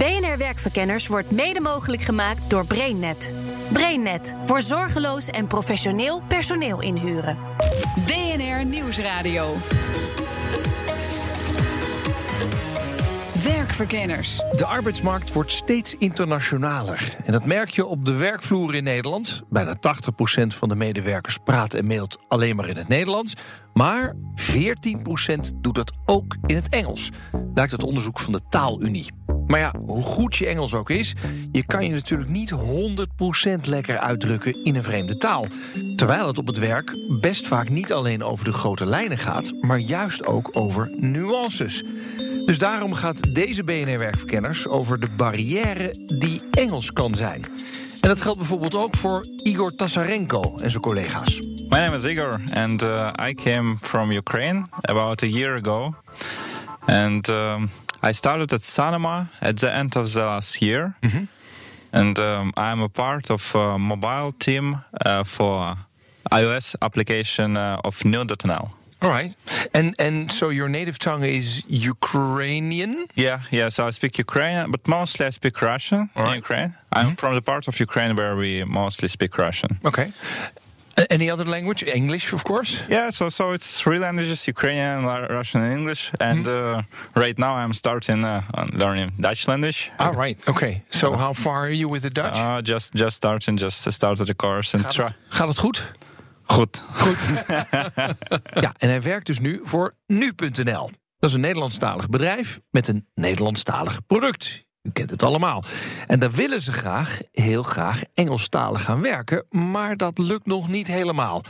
BNR Werkverkenners wordt mede mogelijk gemaakt door BrainNet. BrainNet voor zorgeloos en professioneel personeel inhuren. BNR Nieuwsradio. Werkverkenners. De arbeidsmarkt wordt steeds internationaler. En dat merk je op de werkvloer in Nederland. Bijna 80% van de medewerkers praat en mailt alleen maar in het Nederlands. Maar 14% doet dat ook in het Engels. Blijkt uit onderzoek van de Taalunie. Maar ja, hoe goed je Engels ook is, je kan je natuurlijk niet 100% lekker uitdrukken in een vreemde taal. Terwijl het op het werk best vaak niet alleen over de grote lijnen gaat, maar juist ook over nuances. Dus daarom gaat deze BNR-werkverkenners over de barrière die Engels kan zijn. En dat geldt bijvoorbeeld ook voor Igor Tassarenko en zijn collega's. My name is Igor, and uh, I came from Ukraine about a year ago. And um, I started at Sanoma at the end of the last year. And um, I'm a part of a mobile team uh, for iOS application uh, of New.nl. All right. And and so your native tongue is Ukrainian? Yeah, yeah. So I speak Ukrainian, but mostly I speak Russian All in. Ukraine. I'm from the part of Ukraine where we mostly speak Russian. Okay. Any other language? English, of course. Yeah, so so it's three languages: Ukrainian, Ru- Russian, and English. And uh, right now, I'm starting uh, learning Dutch language. All right. Okay. So how far are you with the Dutch? Uh, just just starting, just started the course and gaat, try. het, gaat het goed? Goed. Ja, en hij werkt dus nu voor nu.nl. Dat is een Nederlandstalig bedrijf met een Nederlandstalig product. U kent het allemaal. En daar willen ze graag, heel graag, Engelstalig gaan werken. Maar dat lukt nog niet helemaal.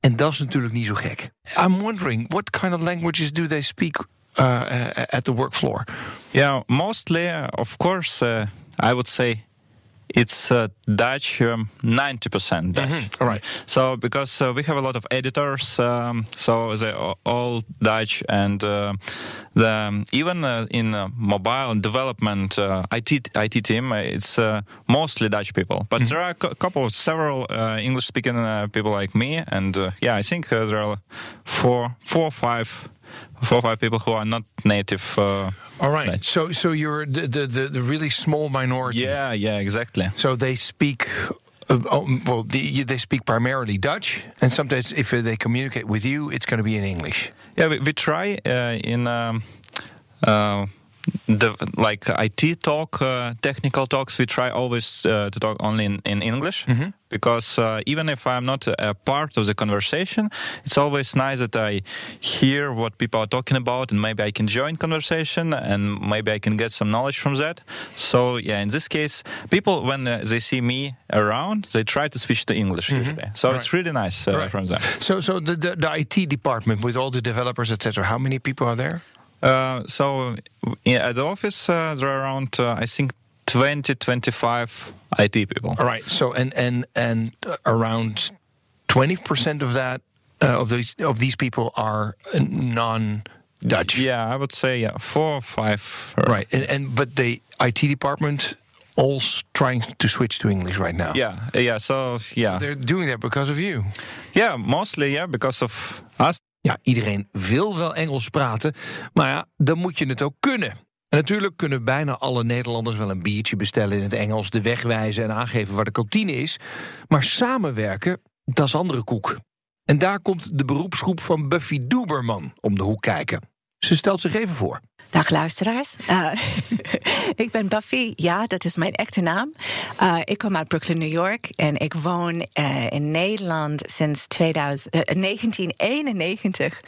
En dat is natuurlijk niet zo gek. I'm wondering, what kind of languages do they speak uh, uh, at the work floor? Yeah, mostly, of course, uh, I would say it's uh, Dutch, um, 90% Dutch. All right. So, because uh, we have a lot of editors, um, so they are all Dutch, and uh, the um, even uh, in uh, mobile development uh, IT IT team, it's uh, mostly Dutch people. But there are a cou- couple of several uh, English-speaking uh, people like me, and uh, yeah, I think uh, there are four, four, or five, four, or five people who are not native. Uh, All right. Dutch. So, so you're the, the, the, the really small minority. Yeah, yeah, exactly. So they speak. Uh, oh, well, the, they speak primarily Dutch, and sometimes if they communicate with you, it's going to be in English. Yeah, we, we try uh, in um, uh, the like IT talk, uh, technical talks. We try always uh, to talk only in, in English because uh, even if I'm not a part of the conversation, it's always nice that I hear what people are talking about and maybe I can join conversation and maybe I can get some knowledge from that. So yeah, in this case, people when uh, they see me around, they try to switch to English usually. So it's really nice uh, Right. from them. So, so the, the, the IT department with all the developers, etc. How many people are there? Uh, so at the office, uh, there are around, uh, I think, 20, 25 IT people. All right. So and and and around twenty percent of that uh, of these of these people are uh, non-Dutch. Yeah, I would say yeah, four or five. Right. And, and but the IT department all trying to switch to English right now. Yeah, yeah. So yeah, They're doing that because of you. yeah, mostly yeah because of us. Ja, iedereen wil wel Engels praten, maar ja, dan moet je het ook kunnen. En natuurlijk kunnen bijna alle Nederlanders wel een biertje bestellen in het Engels, de weg wijzen en aangeven waar de kantine is. Maar samenwerken, dat is andere koek. En daar komt de beroepsgroep van Buffy Doeberman om de hoek kijken. Ze stelt zich even voor. Dag luisteraars. Eh, ik ben Buffy, ja, dat is mijn echte naam. Eh, ik kom uit Brooklyn, New York en ik woon eh, in Nederland sinds 2000, eh, 1991.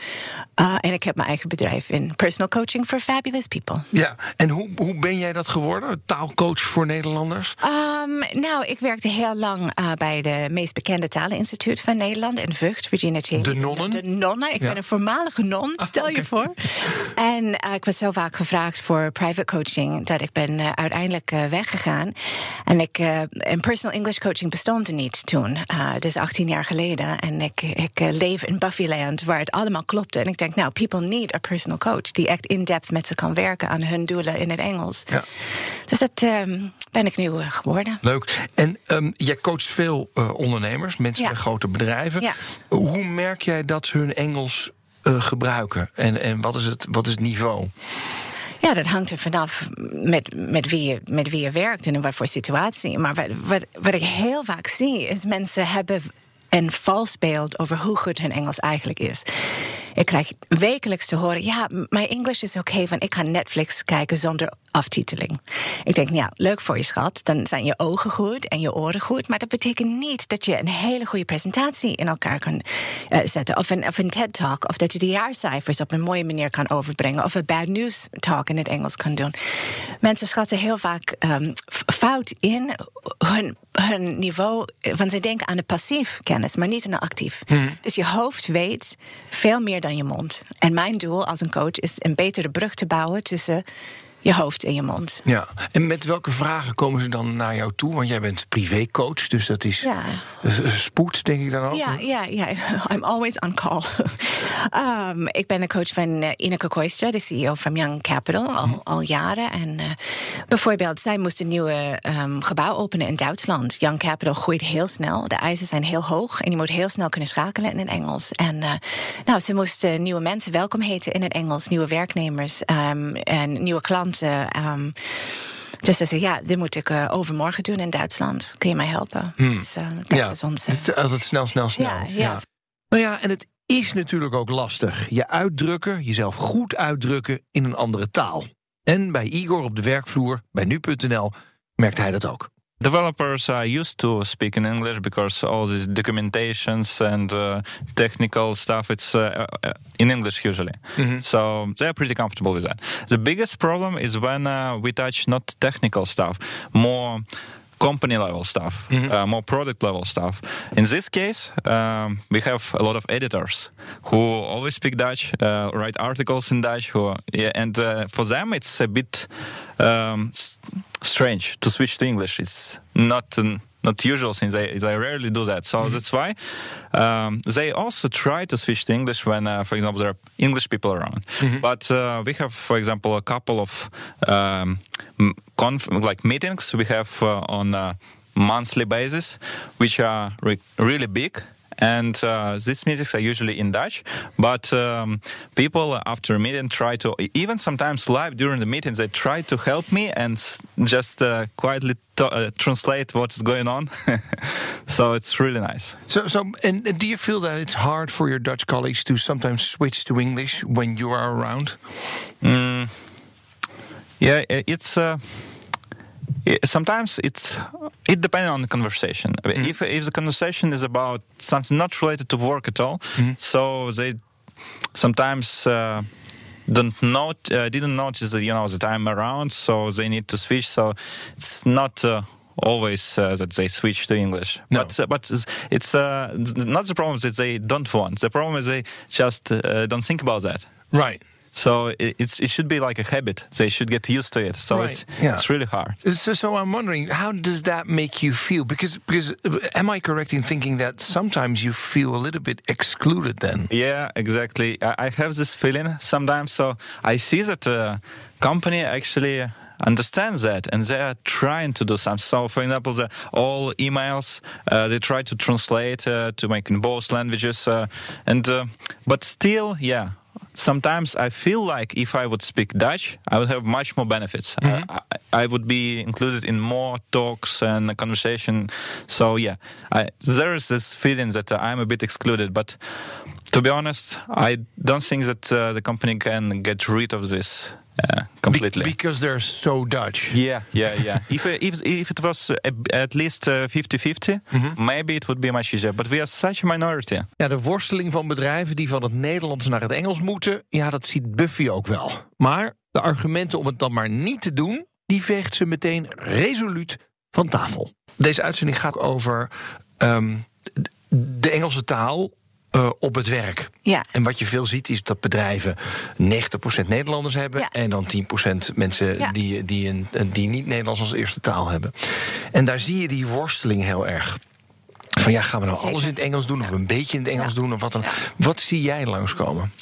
Eh, en ik heb mijn eigen bedrijf in personal coaching for fabulous people. Ja, en hoe, hoe ben jij dat geworden? Taalcoach voor Nederlanders? Ehm, nou, ik werkte heel lang bij de meest bekende taleninstituut van Nederland in Vught, Virginia Cheney. De nonnen? De nonnen. Ik Ja. ben een voormalige non, stel je voor. En eh, ik was zo vaak gevraagd voor private coaching dat ik ben uh, uiteindelijk uh, weggegaan. En ik, en personal English coaching bestond er niet toen. dus 18 jaar geleden. En ik, ik leef in Buffyland, waar het allemaal klopte. En ik denk, nou, people need a personal coach die echt in-depth met ze kan werken aan hun doelen in het Engels. Ja. Dus dat um, ben ik nu geworden. Leuk. En um, jij coacht veel ondernemers, mensen ja. bij grote bedrijven. Ja. Hoe merk jij dat ze hun Engels gebruiken? En, en wat, is het, wat is het niveau? Ja, dat hangt er vanaf met, met, wie, je, met wie je werkt en in wat voor situatie. Maar wat, wat, wat ik heel vaak zie, is mensen hebben een vals beeld over hoe goed hun Engels eigenlijk is. Ik krijg wekelijks te horen: ja, mijn Engels is oké, okay, want ik kan Netflix kijken zonder aftiteling. Ik denk, ja, leuk voor je schat. Dan zijn je ogen goed en je oren goed. Maar dat betekent niet dat je een hele goede presentatie in elkaar kan uh, zetten. Of een, of een TED-talk. Of dat je de jaarcijfers op een mooie manier kan overbrengen. Of een bad news talk in het Engels kan doen. Mensen schatten heel vaak um, fout in hun, hun niveau. Want ze denken aan de passief kennis, maar niet aan de actief. Hmm. Dus je hoofd weet veel meer dan je mond. En mijn doel als een coach is een betere brug te bouwen tussen je hoofd en je mond. Ja, en met welke vragen komen ze dan naar jou toe? Want jij bent privécoach, dus dat is ja. spoed, denk ik dan ook. Ja, ja, ja. I'm always on call. um, ik ben de coach van uh, Ineke Koistra, de CEO van Young Capital, al, al jaren. En uh, bijvoorbeeld, zij moest een nieuwe um, gebouw openen in Duitsland. Young Capital groeit heel snel. De eisen zijn heel hoog en je moet heel snel kunnen schakelen in het Engels. En uh, nou, ze moesten nieuwe mensen welkom heten in het Engels, nieuwe werknemers um, en nieuwe klanten Um, dus ze zei, ja, dit moet ik uh, overmorgen doen in Duitsland. Kun je mij helpen? Hmm. Dus, uh, dat ja, was ons, uh, altijd snel, snel, snel. Ja, ja. ja. Nou ja, en het is natuurlijk ook lastig. Je uitdrukken, jezelf goed uitdrukken in een andere taal. En bij Igor op de werkvloer, bij nu.nl, merkt hij dat ook. Developers are used to speak in English because all these documentations and uh, technical stuff it's uh, uh in English usually. Mm-hmm. So they're pretty comfortable with that. The biggest problem is when uh, we touch not technical stuff, more company level stuff, mm-hmm. uh, more product level stuff. In this case, um, we have a lot of editors who always speak Dutch, uh, write articles in Dutch, who, yeah, and uh, for them it's a bit um, strange to switch to English. It's not. An, not usual since I, I rarely do that. So mm-hmm. that's why um, they also try to switch to English when, uh, for example, there are English people around. Mm-hmm. But uh, we have, for example, a couple of um, like meetings we have uh, on a monthly basis, which are re- really big and uh, these meetings are usually in Dutch. But um, people after a meeting try to, even sometimes live during the meetings, they try to help me and just uh, quietly uh, translate what's going on. so it's really nice. So, so, and do you feel that it's hard for your Dutch colleagues to sometimes switch to English when you are around? Mm, yeah, it's. Uh, sometimes it's it depends on the conversation. Mm-hmm. If if the conversation is about something not related to work at all, mm-hmm. so they sometimes. Uh, don't note, uh, didn't notice that you know that I'm around, so they need to switch. So it's not uh, always uh, that they switch to English. No. But uh, but it's uh, not the problem that they don't want. The problem is they just uh, don't think about that. Right. So it, it should be like a habit. They should get used to it. So right. it's yeah. it's really hard. So, so I'm wondering, how does that make you feel? Because because am I correct in thinking that sometimes you feel a little bit excluded? Then yeah, exactly. I, I have this feeling sometimes. So I see that a company actually understands that and they are trying to do something. So, for example, the, all emails uh, they try to translate uh, to make in both languages, uh, and uh, but still, yeah, sometimes I feel like if I would speak Dutch, I would have much more benefits. Mm-hmm. I, I, would be included in more talks and conversation. So yeah, I, there is this feeling that I'm a bit excluded. But to be honest, I don't think that uh, the company can get rid of this uh, completely. Be- because they're so Dutch. Yeah, yeah, yeah. if, uh, if, if it was uh, at least 50-50, mm-hmm. maybe it would be much easier. But we are such a minority. Ja, de worsteling van bedrijven die van het Nederlands naar het Engels moeten... ja, dat ziet Buffy ook wel. Maar de argumenten om het dan maar niet te doen... die veegt ze meteen resoluut van tafel. Deze uitzending gaat over um, de Engelse taal eh, op het werk. Ja. En wat je veel ziet is dat bedrijven 90% Nederlanders hebben... Ja. en dan 10% mensen Ja. die, die, een, die niet Nederlands als eerste taal hebben. En daar zie je die worsteling heel erg. Van ja, gaan we nou Zeker. alles in het Engels doen... of een beetje in het Engels doen of wat dan? Wat zie jij langskomen?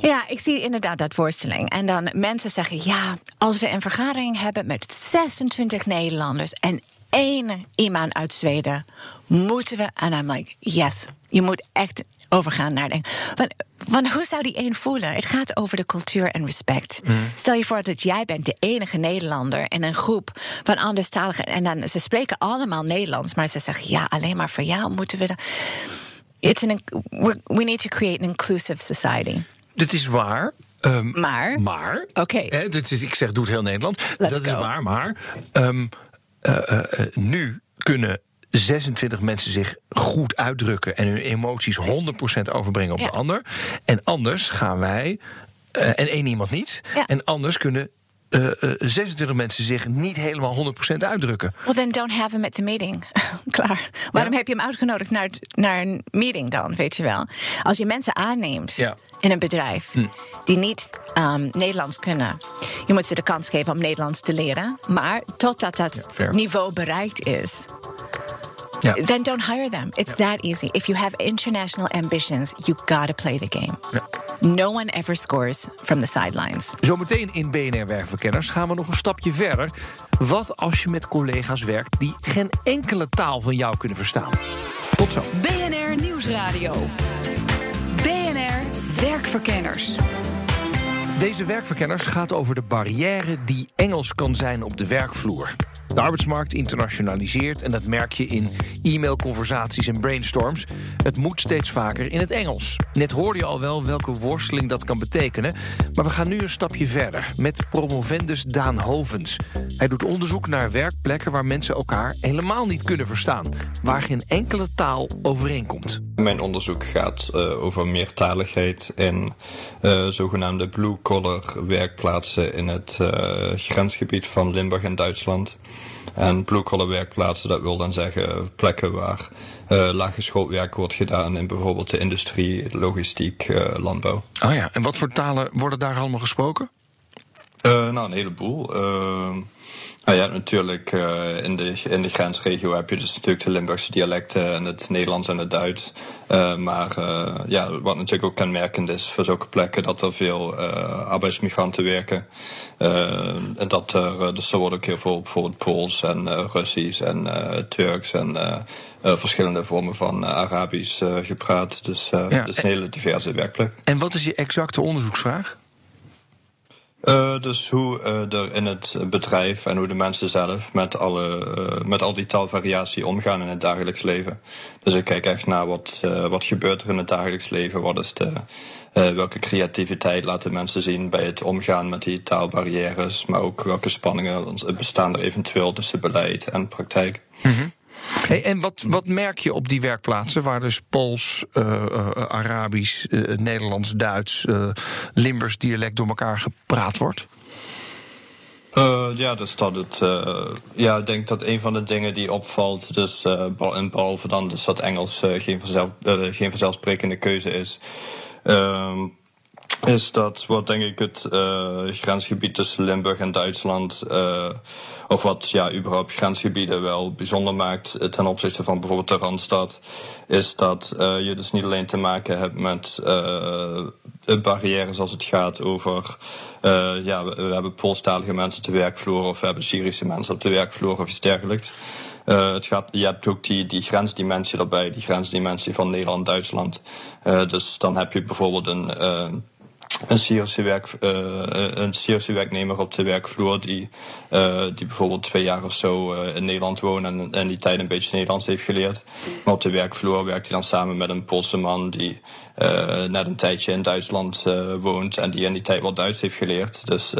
Ja, ik zie inderdaad dat worsteling. En dan mensen zeggen: ja, als we een vergadering hebben met 26 Nederlanders en één iemand uit Zweden, moeten we. En I'm like: yes, je moet echt overgaan naar. Want, want hoe zou die één voelen? Het gaat over de cultuur en respect. Stel je voor dat jij bent de enige Nederlander in een groep van anderstaligen. En dan ze spreken allemaal Nederlands, maar ze zeggen: ja, alleen maar voor jou moeten we. de- It's an, we need to create an inclusive society. Dit is waar. ehm, Maar? Maar. Oké. is, ik zeg, doe het heel Nederland. Let's dat is waar, maar. ehm, eh, eh, eh, nu kunnen 26 mensen zich goed uitdrukken en hun emoties 100% overbrengen op Ja. de ander. En anders gaan wij. eh, en één iemand niet. Ja. En anders kunnen. eh, eh, 26 mensen zich niet helemaal 100% uitdrukken. Well, then don't have him at the meeting. Klaar. Waarom heb je hem uitgenodigd naar, naar een meeting dan, weet je wel? Als je mensen aanneemt Ja. in een bedrijf die niet um, Nederlands kunnen... je moet ze de kans geven om Nederlands te leren. Maar totdat dat niveau bereikt is... Ja. Then don't hire them. It's that easy. If you have international ambitions, you gotta play the game. No one ever scores from the sidelines. Zometeen in BNR Werkverkenners gaan we nog een stapje verder. Wat als je met collega's werkt die geen enkele taal van jou kunnen verstaan? Tot zo. BNR Nieuwsradio. BNR Werkverkenners. Deze werkverkenners gaat over de barrière die Engels kan zijn op de werkvloer. De arbeidsmarkt internationaliseert en dat merk je in e-mailconversaties en brainstorms. Het moet steeds vaker in het Engels. Net hoorde je al wel welke worsteling dat kan betekenen. Maar we gaan nu een stapje verder met promovendus Daan Hovens. Hij doet onderzoek naar werkplekken waar mensen elkaar helemaal niet kunnen verstaan. Waar geen enkele taal overeenkomt. Mijn onderzoek gaat eh, over meertaligheid in eh, zogenaamde blue-collar werkplaatsen in het eh, grensgebied van Limburg en Duitsland. En blue-collar werkplaatsen, dat wil dan zeggen plekken waar eh laaggeschoold werk wordt gedaan in bijvoorbeeld de industrie, logistiek, eh, landbouw. Oh ja, en wat voor talen worden daar allemaal gesproken? Eh, nou, een heleboel. Eh, nou ja, natuurlijk eh, in, de, in de grensregio heb je dus natuurlijk de Limburgse dialecten en het Nederlands en het Duits. Eh, maar ja, wat natuurlijk ook kenmerkend is voor zulke plekken, dat er veel arbeidsmigranten werken. Eh, en dat er, dus er wordt ook heel veel bijvoorbeeld Pools en Russisch en Turks en verschillende vormen van Arabisch gepraat. Dus Ja, het is een hele diverse werkplek. En wat is je exacte onderzoeksvraag? Eh, dus hoe eh, er in het bedrijf en hoe de mensen zelf met, alle, eh, met al die taalvariatie omgaan in het dagelijks leven. Dus ik kijk echt naar wat, wat gebeurt er in het dagelijks leven. Wat is de, welke creativiteit laten mensen zien bij het omgaan met die taalbarrières. Maar ook welke spanningen bestaan er eventueel tussen beleid en praktijk. En wat, wat merk je op die werkplaatsen waar dus Pools, eh, eh, Arabisch, eh, Nederlands, Duits, Limburgs dialect door elkaar gepraat wordt? Ja, dus dat het. ja, ik denk dat een van de dingen die opvalt, dus en behalve dan dus dat Engels geen, vanzelf, geen vanzelfsprekende keuze is. ehm, is dat wat denk ik het eh, grensgebied tussen Limburg en Duitsland, eh, of wat ja, überhaupt grensgebieden wel bijzonder maakt eh, ten opzichte van bijvoorbeeld de Randstad, is dat je dus niet alleen te maken hebt met barrières als het gaat over, ja, we, hebben Poolstalige mensen de werkvloer of we hebben Syrische mensen op de werkvloer of iets dergelijks. Het gaat, je hebt ook die, die grensdimensie erbij, die grensdimensie van Nederland-Duitsland. Dus dan heb je bijvoorbeeld een, een, Syrische werk, eh, een Syrische werknemer op de werkvloer die, eh, die bijvoorbeeld twee jaar of zo eh, in Nederland woont en in die tijd een beetje Nederlands heeft geleerd. Maar op de werkvloer werkt hij dan samen met een Poolse man die net een tijdje in Duitsland woont en die in die tijd wel Duits heeft geleerd. Dus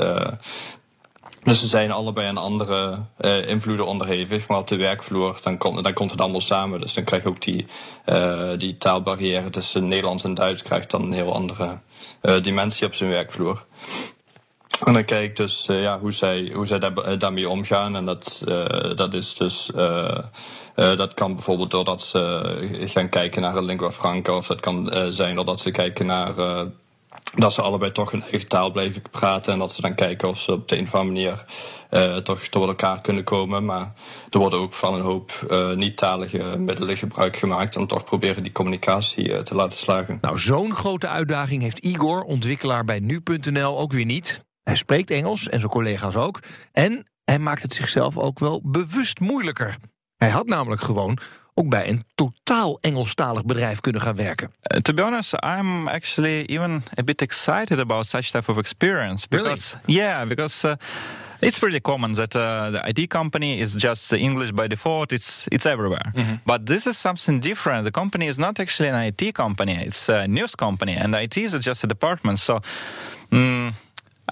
dus ze zijn allebei aan andere eh, invloeden onderhevig. Maar op de werkvloer, dan, komt dan komt het allemaal samen. Dus dan krijg je ook die, eh, die taalbarrière tussen Nederlands en Duits... krijgt dan een heel andere eh, dimensie op zijn werkvloer. En dan kijk ik dus uh, ja, hoe zij, hoe zij daar, daarmee omgaan. En dat, uh, dat is dus. Uh, dat kan bijvoorbeeld doordat ze gaan kijken naar een lingua franca. Of dat kan zijn doordat ze kijken naar dat ze allebei toch hun eigen taal blijven praten. En dat ze dan kijken of ze op de een of andere manier uh, toch door elkaar kunnen komen. Maar er worden ook van een hoop uh, niet-talige middelen gebruik gemaakt. om toch proberen die communicatie uh, te laten slagen. Nou, zo'n grote uitdaging heeft Igor, ontwikkelaar bij nu.nl, ook weer niet. Hij spreekt Engels en zijn collega's ook. En hij maakt het zichzelf ook wel bewust moeilijker. Hij had namelijk gewoon ook bij een totaal Engelstalig bedrijf kunnen gaan werken. Uh, to be honest, I'm actually even a bit excited about such type of experience because really? yeah, because uh, it's pretty common that uh, the IT company is just English by default. It's it's everywhere. Mm -hmm. But this is something different. The company is not actually an IT company. It's a news company, and IT is just a department. So. Mm,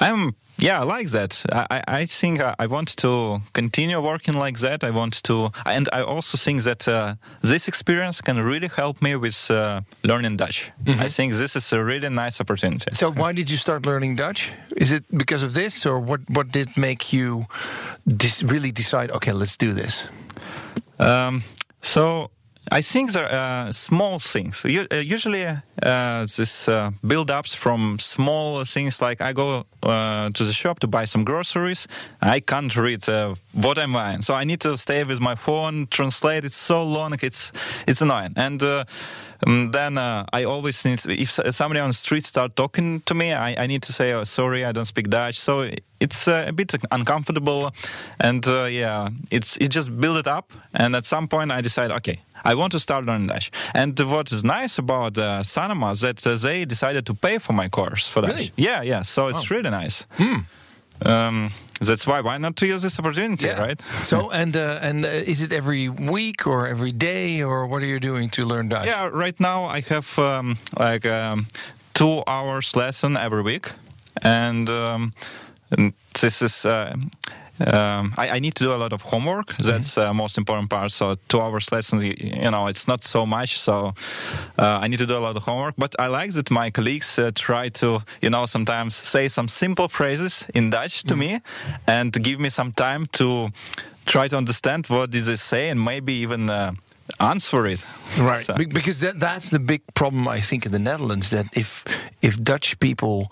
I'm yeah, I like that. I, I think I want to continue working like that. I want to, and I also think that uh, this experience can really help me with uh, learning Dutch. Mm-hmm. I think this is a really nice opportunity. So, why did you start learning Dutch? Is it because of this, or what? What did make you really decide? Okay, let's do this. Um, so I think there are small things. Uh, usually, uh, this uh, build-ups from small things like I go uh, to the shop to buy some groceries. I can't read uh, what I'm buying, so I need to stay with my phone, translate. It's so long, it's it's annoying. And uh, um, then I always need to, if somebody on the street start talking to me, I, I need to say, "Oh, sorry, I don't speak Dutch." So it's a bit uncomfortable, and yeah, it's it just build it up. And at some point, I decide, okay. I want to start learning Dutch. And what is nice about uh, Sanoma is that uh, they decided to pay for my course for Dutch. Really? Yeah, yeah. So it's wow. really nice. Hmm. Um, that's why why not to use this opportunity, yeah. right? so and uh, and uh, is it every week or every day or what are you doing to learn Dutch? Yeah, right now I have um, like um, two hours lesson every week, and, um, and this is. Uh, um, I, I, need to do a lot of homework. Mm-hmm. That's the uh, most important part. So two hours lessons, you, you know, it's not so much. So uh, I need to do a lot of homework. But I like that my colleagues uh, try to, you know, sometimes say some simple phrases in Dutch to mm-hmm. me, and give me some time to try to understand what did they say, and maybe even. Uh, answer it right so. because that, that's the big problem i think in the netherlands that if if dutch people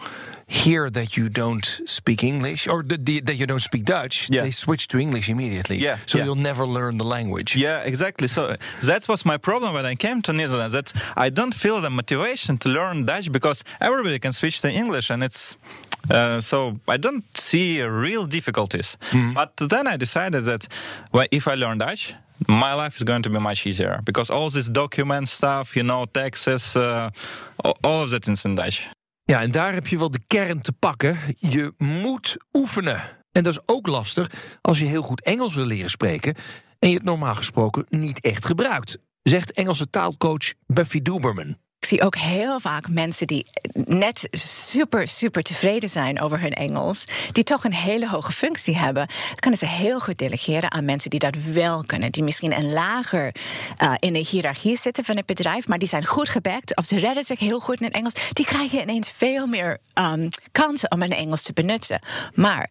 hear that you don't speak English or that you don't speak Dutch, yeah. they switch to English immediately. Yeah, so yeah. you'll never learn the language. Yeah, exactly. So that was my problem when I came to Netherlands. That I don't feel the motivation to learn Dutch because everybody can switch to English, and it's uh, so I don't see real difficulties. Mm. But then I decided that well, if I learn Dutch, my life is going to be much easier because all this document stuff, you know, taxes, uh, all of that is in Dutch. Ja, en daar heb je wel de kern te pakken. Je moet oefenen. En dat is ook lastig als je heel goed Engels wil leren spreken en je het normaal gesproken niet echt gebruikt, zegt Engelse taalcoach Buffy Duberman. Zie ook heel vaak mensen die net super, super tevreden zijn over hun Engels, die toch een hele hoge functie hebben. kunnen ze heel goed delegeren aan mensen die dat wel kunnen. Die misschien een lager uh, in de hiërarchie zitten van het bedrijf, maar die zijn goed gebackt of ze redden zich heel goed in het Engels. Die krijgen ineens veel meer um, kansen om hun Engels te benutten. Maar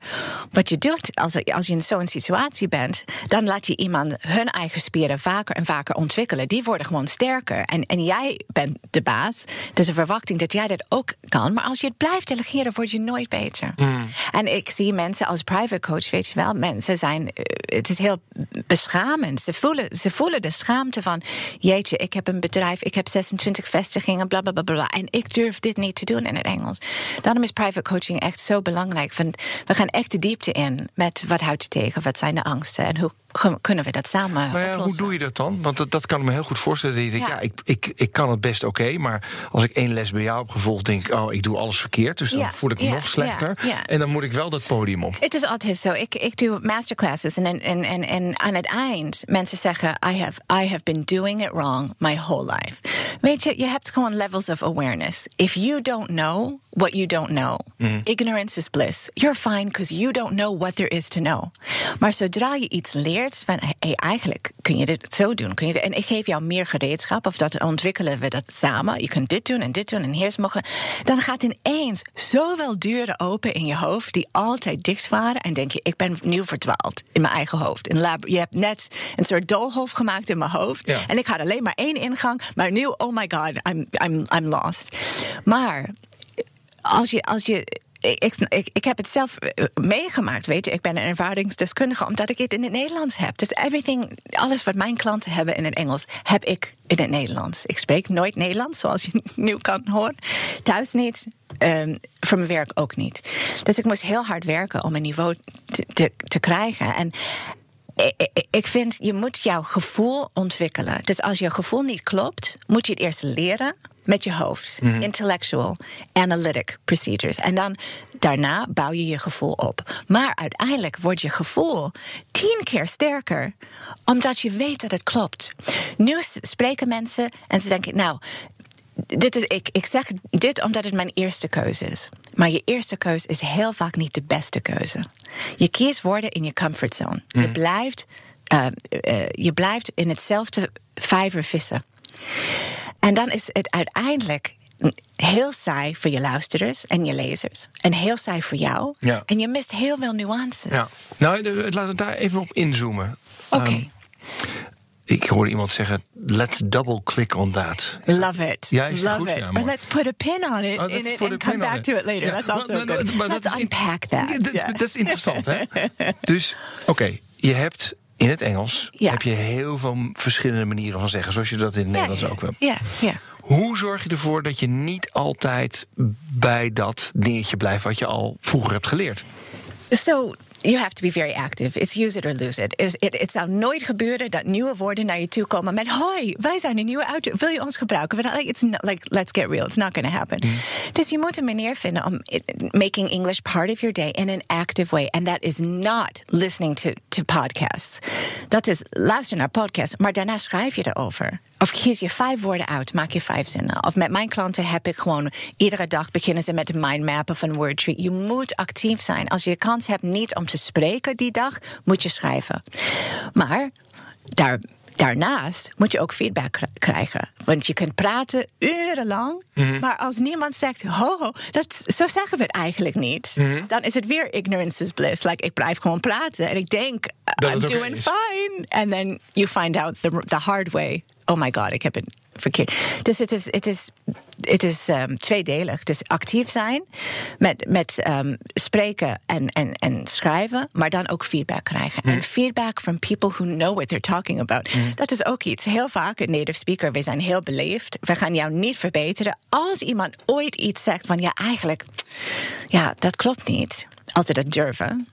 wat je doet als, als je in zo'n situatie bent, dan laat je iemand hun eigen spieren vaker en vaker ontwikkelen. Die worden gewoon sterker. En, en jij bent de baas. Dus een verwachting dat jij dat ook kan. Maar als je het blijft delegeren, word je nooit beter. Mm. En ik zie mensen als private coach, weet je wel, mensen zijn. Eh, het is heel beschamend. Ze voelen, ze voelen de schaamte van: jeetje, ik heb een bedrijf, ik heb 26 vestigingen, bla bla bla bla. En ik durf dit niet te doen in het Engels. Daarom is private coaching echt zo belangrijk. Van, we gaan echt de diepte in met wat houdt je tegen, wat zijn de angsten en hoe kunnen we dat samen maar ja, Hoe doe je dat dan? Want dat, dat kan ik me heel goed voorstellen. Je denkt, ja. ik, ik, ik kan het best oké, maar als ik één les bij jou heb gevolgd, denk ik, oh, ik doe alles verkeerd. Dus dan voel ik me nog slechter. En dan moet ik wel dat podium op. Het is altijd zo. Ik, ik doe masterclasses en, en, en, en aan het eind mensen zeggen, I have, I have been doing it wrong my whole life. Weet je, je hebt gewoon levels of awareness. If you don't know what you don't know. Ignorance is bliss. You're fine because you don't know what there is to know. Maar zodra je iets leert, van hey, eigenlijk kun je dit zo doen. Kun je dit- en ik geef jou meer gereedschap, of dat ontwikkelen we dat samen. Je kunt dit doen en dit doen en hier is mogelijk. Dan gaat ineens zoveel deuren open in je hoofd die altijd dicht waren. En denk je, ik ben nieuw verdwaald in mijn eigen hoofd. In lab, je hebt net een soort doolhof gemaakt in mijn hoofd. Ja. En ik had alleen maar één ingang. Maar nu, oh my god, I'm, I'm, I'm lost. Maar als je, als je ik, ik, ik heb het zelf eh, meegemaakt, weet je. Ik ben een ervaringsdeskundige omdat ik het in het Nederlands heb. Dus everything, alles wat mijn klanten hebben in het Engels, heb ik in het Nederlands. Ik spreek nooit Nederlands, zoals je nu kan horen. Thuis niet, ehm, voor mijn werk ook niet. Dus ik moest heel hard werken om een niveau te, te, krijgen. En ik vind, je moet jouw gevoel ontwikkelen. Dus als je gevoel niet klopt, moet je het eerst leren met je hoofd. Intellectual, analytic procedures. En dan daarna bouw je je gevoel op. Maar uiteindelijk wordt je gevoel tien keer sterker, omdat je weet dat het klopt. Nu spreken mensen en ze denken, nou, dit is, ik, ik zeg dit omdat het mijn eerste keuze is. Maar je eerste keuze is heel vaak niet de beste keuze. Je kiest woorden in je comfortzone. Je, blijft, eh, eh, je blijft in hetzelfde vijver vissen. En dan is het uiteindelijk heel saai voor je luisterers en je lezers. En heel saai voor jou. Ja. En je mist heel veel nuances. Ja. Nou, laten we daar even op inzoomen. Oké, Ehm, ik hoorde iemand zeggen, let's double click on that. love it. Ja, love goed? it. Ja, Or mooi. let's put a pin on it, Oh, in it and come back to it later. Ja, That's also maar- good. dat let's unpack that. Ja, dat- Yeah. Dat is interessant, hè? Dus, oké, je hebt in het Engels Ja. heb je heel veel verschillende manieren van zeggen, zoals je dat in het Nederlands ja, ook hebt. Ja, ja. Hoe zorg je ervoor dat je niet altijd bij dat dingetje blijft wat je al vroeger hebt geleerd? So you have to be very active. It's use it or lose it. It's- it. Het zou nooit gebeuren dat nieuwe woorden naar je toe komen met hoi, wij zijn een nieuwe auto. Wil je ons gebruiken? Like, it's not, like let's get real. It's not going to happen. Dus je moet een manier vinden om it- making English part of your day in an active way. And that is not listening to, to podcasts. Dat is luister naar podcasts, maar daarna schrijf je erover. Of kies je vijf woorden uit, maak je vijf zinnen. Of met mijn klanten heb ik gewoon iedere dag beginnen ze met een mindmap of een wordtree. Je moet actief zijn. Als je de kans hebt niet om te spreken die dag, moet je schrijven. Maar daar, daarnaast moet je ook feedback kri- krijgen. Want je kunt praten urenlang, maar als niemand zegt: ho, ho, dat, zo zeggen we het eigenlijk niet, dan is het weer ignorance is bliss. Like, ik blijf gewoon praten en ik denk: I'm doing fine. And then you find out the, the hard way. Oh my god, ik heb het verkeerd. Dus het is, het is, het is um, tweedelig. Dus actief zijn met, met um, spreken en, en, en schrijven, maar dan ook feedback krijgen. En feedback from people who know what they're talking about. Dat is ook iets. Heel vaak, een native speaker, we zijn heel beleefd. We gaan jou niet verbeteren. Als iemand ooit iets zegt van ja, eigenlijk, ja, dat klopt niet. Als ze dat durven,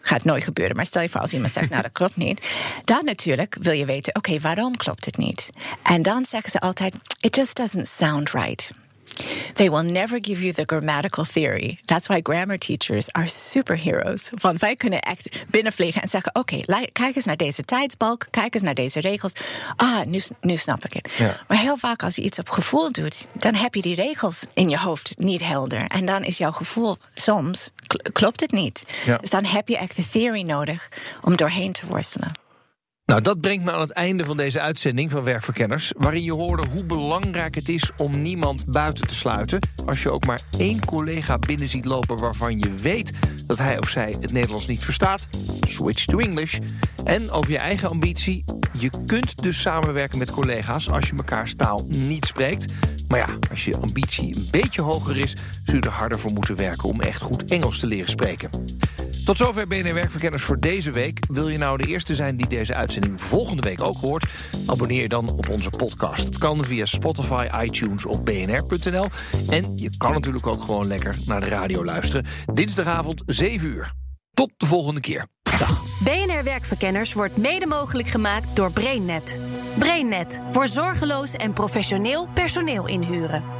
gaat nooit gebeuren. Maar stel je voor als iemand zegt, nou dat klopt niet. Dan natuurlijk wil je weten, oké, waarom klopt het niet? En dan zeggen ze altijd, it just doesn't sound right. They will never give you the grammatical theory. That's why grammar teachers are superheroes. Want wij kunnen echt binnenvliegen en zeggen: Oké, kijk eens naar deze tijdsbalk, kijk eens naar deze regels. Ah, nu, nu snap ik het. Ja. Maar heel vaak als je iets op gevoel doet, dan heb je die regels in je hoofd niet helder. En dan is jouw gevoel soms kl- klopt het niet. Ja. Dus dan heb je echt de theory nodig om doorheen te worstelen. Nou, dat brengt me aan het einde van deze uitzending van Werkverkenners... waarin je hoorde hoe belangrijk het is om niemand buiten te sluiten. Als je ook maar één collega binnen ziet lopen waarvan je weet... dat hij of zij het Nederlands niet verstaat, switch to English. En over je eigen ambitie. Je kunt dus samenwerken met collega's als je mekaars taal niet spreekt. Maar ja, als je ambitie een beetje hoger is... zul je er harder voor moeten werken om echt goed Engels te leren spreken. Tot zover BNR Werkverkenners voor deze week. Wil je nou de eerste zijn die deze uitzending volgende week ook hoort? Abonneer je dan op onze podcast. Dat kan via Spotify, iTunes of bnr.nl. En je kan natuurlijk ook gewoon lekker naar de radio luisteren. Dinsdagavond 7 uur. Tot de volgende keer. Dag. BNR Werkverkenners wordt mede mogelijk gemaakt door BrainNet. BrainNet voor zorgeloos en professioneel personeel inhuren.